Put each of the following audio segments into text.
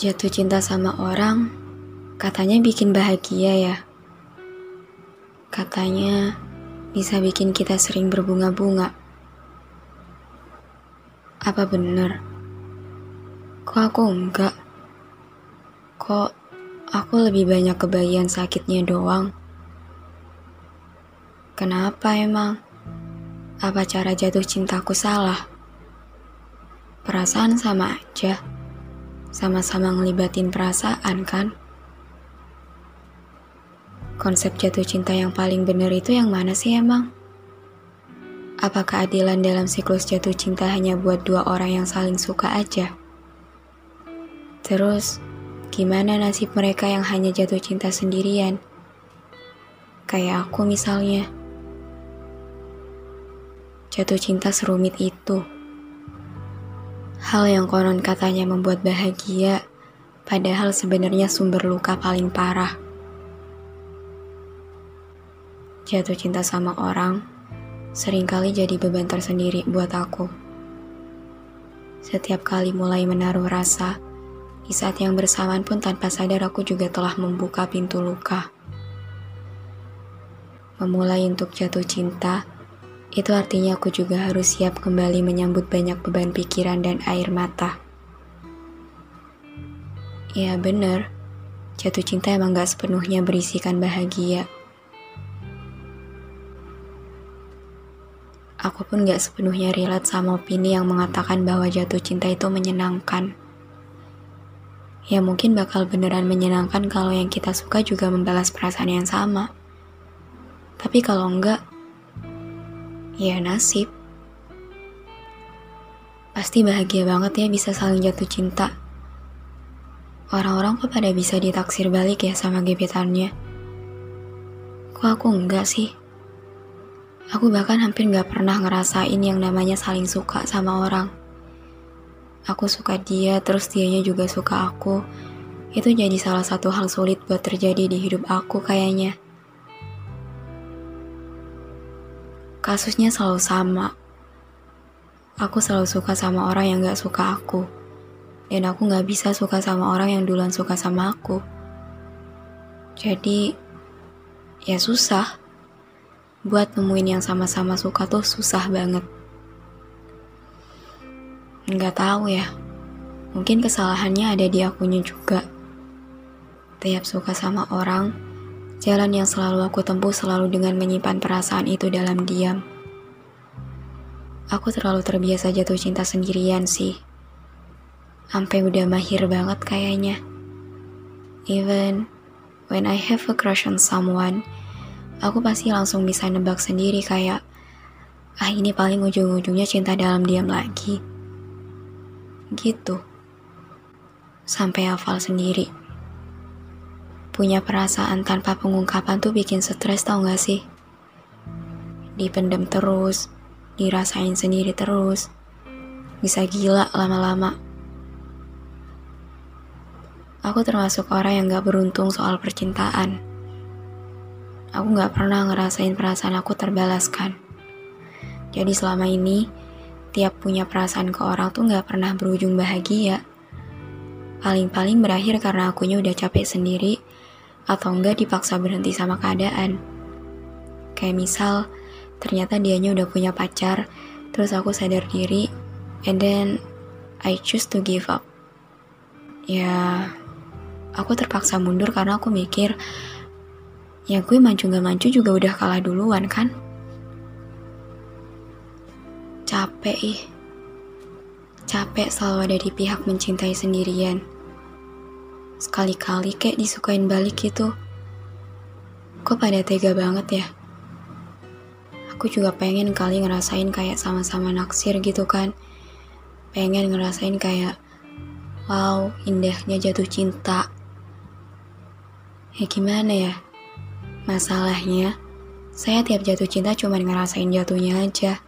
Jatuh cinta sama orang, katanya bikin bahagia ya. Katanya bisa bikin kita sering berbunga-bunga. Apa bener? Kok aku enggak? Kok aku lebih banyak kebagian sakitnya doang? Kenapa emang? Apa cara jatuh cintaku salah? Perasaan sama aja sama-sama ngelibatin perasaan kan? Konsep jatuh cinta yang paling benar itu yang mana sih emang? Apa keadilan dalam siklus jatuh cinta hanya buat dua orang yang saling suka aja? Terus, gimana nasib mereka yang hanya jatuh cinta sendirian? Kayak aku misalnya. Jatuh cinta serumit itu. Hal yang konon katanya membuat bahagia, padahal sebenarnya sumber luka paling parah. Jatuh cinta sama orang, sering kali jadi beban tersendiri buat aku. Setiap kali mulai menaruh rasa, di saat yang bersamaan pun tanpa sadar aku juga telah membuka pintu luka. Memulai untuk jatuh cinta, itu artinya aku juga harus siap kembali menyambut banyak beban pikiran dan air mata. Ya bener, jatuh cinta emang gak sepenuhnya berisikan bahagia. Aku pun gak sepenuhnya relate sama opini yang mengatakan bahwa jatuh cinta itu menyenangkan. Ya mungkin bakal beneran menyenangkan kalau yang kita suka juga membalas perasaan yang sama. Tapi kalau enggak, Ya nasib. Pasti bahagia banget ya bisa saling jatuh cinta. Orang-orang kok pada bisa ditaksir balik ya sama gebetannya. Kok aku enggak sih? Aku bahkan hampir gak pernah ngerasain yang namanya saling suka sama orang. Aku suka dia, terus dianya juga suka aku. Itu jadi salah satu hal sulit buat terjadi di hidup aku kayaknya. Kasusnya selalu sama. Aku selalu suka sama orang yang gak suka aku. Dan aku gak bisa suka sama orang yang duluan suka sama aku. Jadi, ya susah. Buat nemuin yang sama-sama suka tuh susah banget. Nggak tahu ya. Mungkin kesalahannya ada di akunya juga. Tiap suka sama orang, Jalan yang selalu aku tempuh selalu dengan menyimpan perasaan itu dalam diam. Aku terlalu terbiasa jatuh cinta sendirian sih. Sampai udah mahir banget kayaknya. Even when I have a crush on someone, aku pasti langsung bisa nebak sendiri kayak, ah ini paling ujung-ujungnya cinta dalam diam lagi. Gitu. Sampai hafal sendiri. Punya perasaan tanpa pengungkapan tuh bikin stres tau gak sih? Dipendam terus, dirasain sendiri terus. Bisa gila lama-lama. Aku termasuk orang yang gak beruntung soal percintaan. aku gak pernah ngerasain perasaan aku terbalaskan. Jadi selama ini, tiap punya perasaan ke orang tuh gak pernah berujung bahagia. Paling-paling berakhir karena akunya udah capek sendiri, atau enggak dipaksa berhenti sama keadaan. Kayak misal, ternyata dianya udah punya pacar, terus aku sadar diri, and then I choose to give up. Ya, aku terpaksa mundur karena aku mikir, ya gue maju gak maju juga udah kalah duluan kan? Capek ih. Capek selalu ada di pihak mencintai sendirian. Sekali-kali kayak disukain balik gitu. Kok pada tega banget ya? Aku juga pengen kali ngerasain kayak sama-sama naksir gitu kan. Pengen ngerasain kayak, wow indahnya jatuh cinta. Ya gimana ya? Masalahnya, saya tiap jatuh cinta cuma ngerasain jatuhnya aja.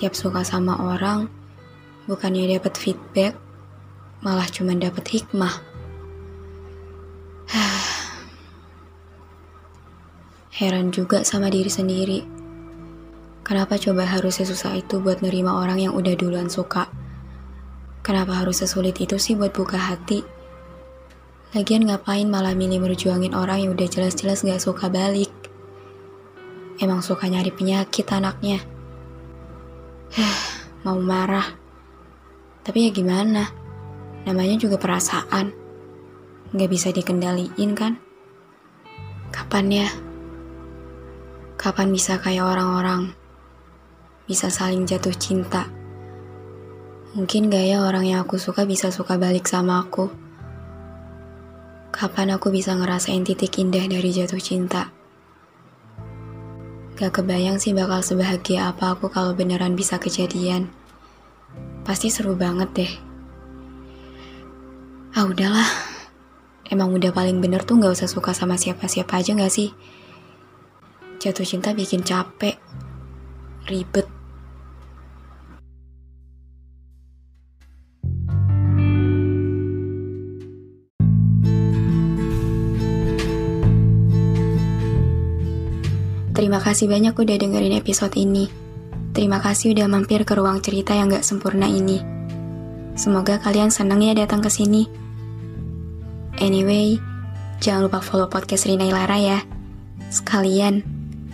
Tiap suka sama orang, bukannya dapat feedback, malah cuma dapat hikmah. Heran juga sama diri sendiri. Kenapa coba harus sesusah itu buat nerima orang yang udah duluan suka? Kenapa harus sesulit itu sih buat buka hati? Lagian ngapain malah milih merjuangin orang yang udah jelas-jelas gak suka balik? Emang suka nyari penyakit anaknya. Mau marah. Tapi ya gimana? Namanya juga perasaan. Gak bisa dikendaliin kan? Kapan ya? Kapan bisa kayak orang-orang? Bisa saling jatuh cinta? Mungkin gak ya orang yang aku suka bisa suka balik sama aku? Kapan aku bisa ngerasain titik indah dari jatuh cinta? Gak kebayang sih bakal sebahagia apa aku kalau beneran bisa kejadian. Pasti seru banget deh. Ah udahlah. Emang udah paling bener tuh gak usah suka sama siapa-siapa aja gak sih? Jatuh cinta bikin capek, ribet, Terima kasih banyak udah dengerin episode ini. Terima kasih udah mampir ke ruang cerita yang gak sempurna ini. Semoga kalian senang ya datang ke sini. Anyway, jangan lupa follow podcast Rina Ilara ya. Sekalian,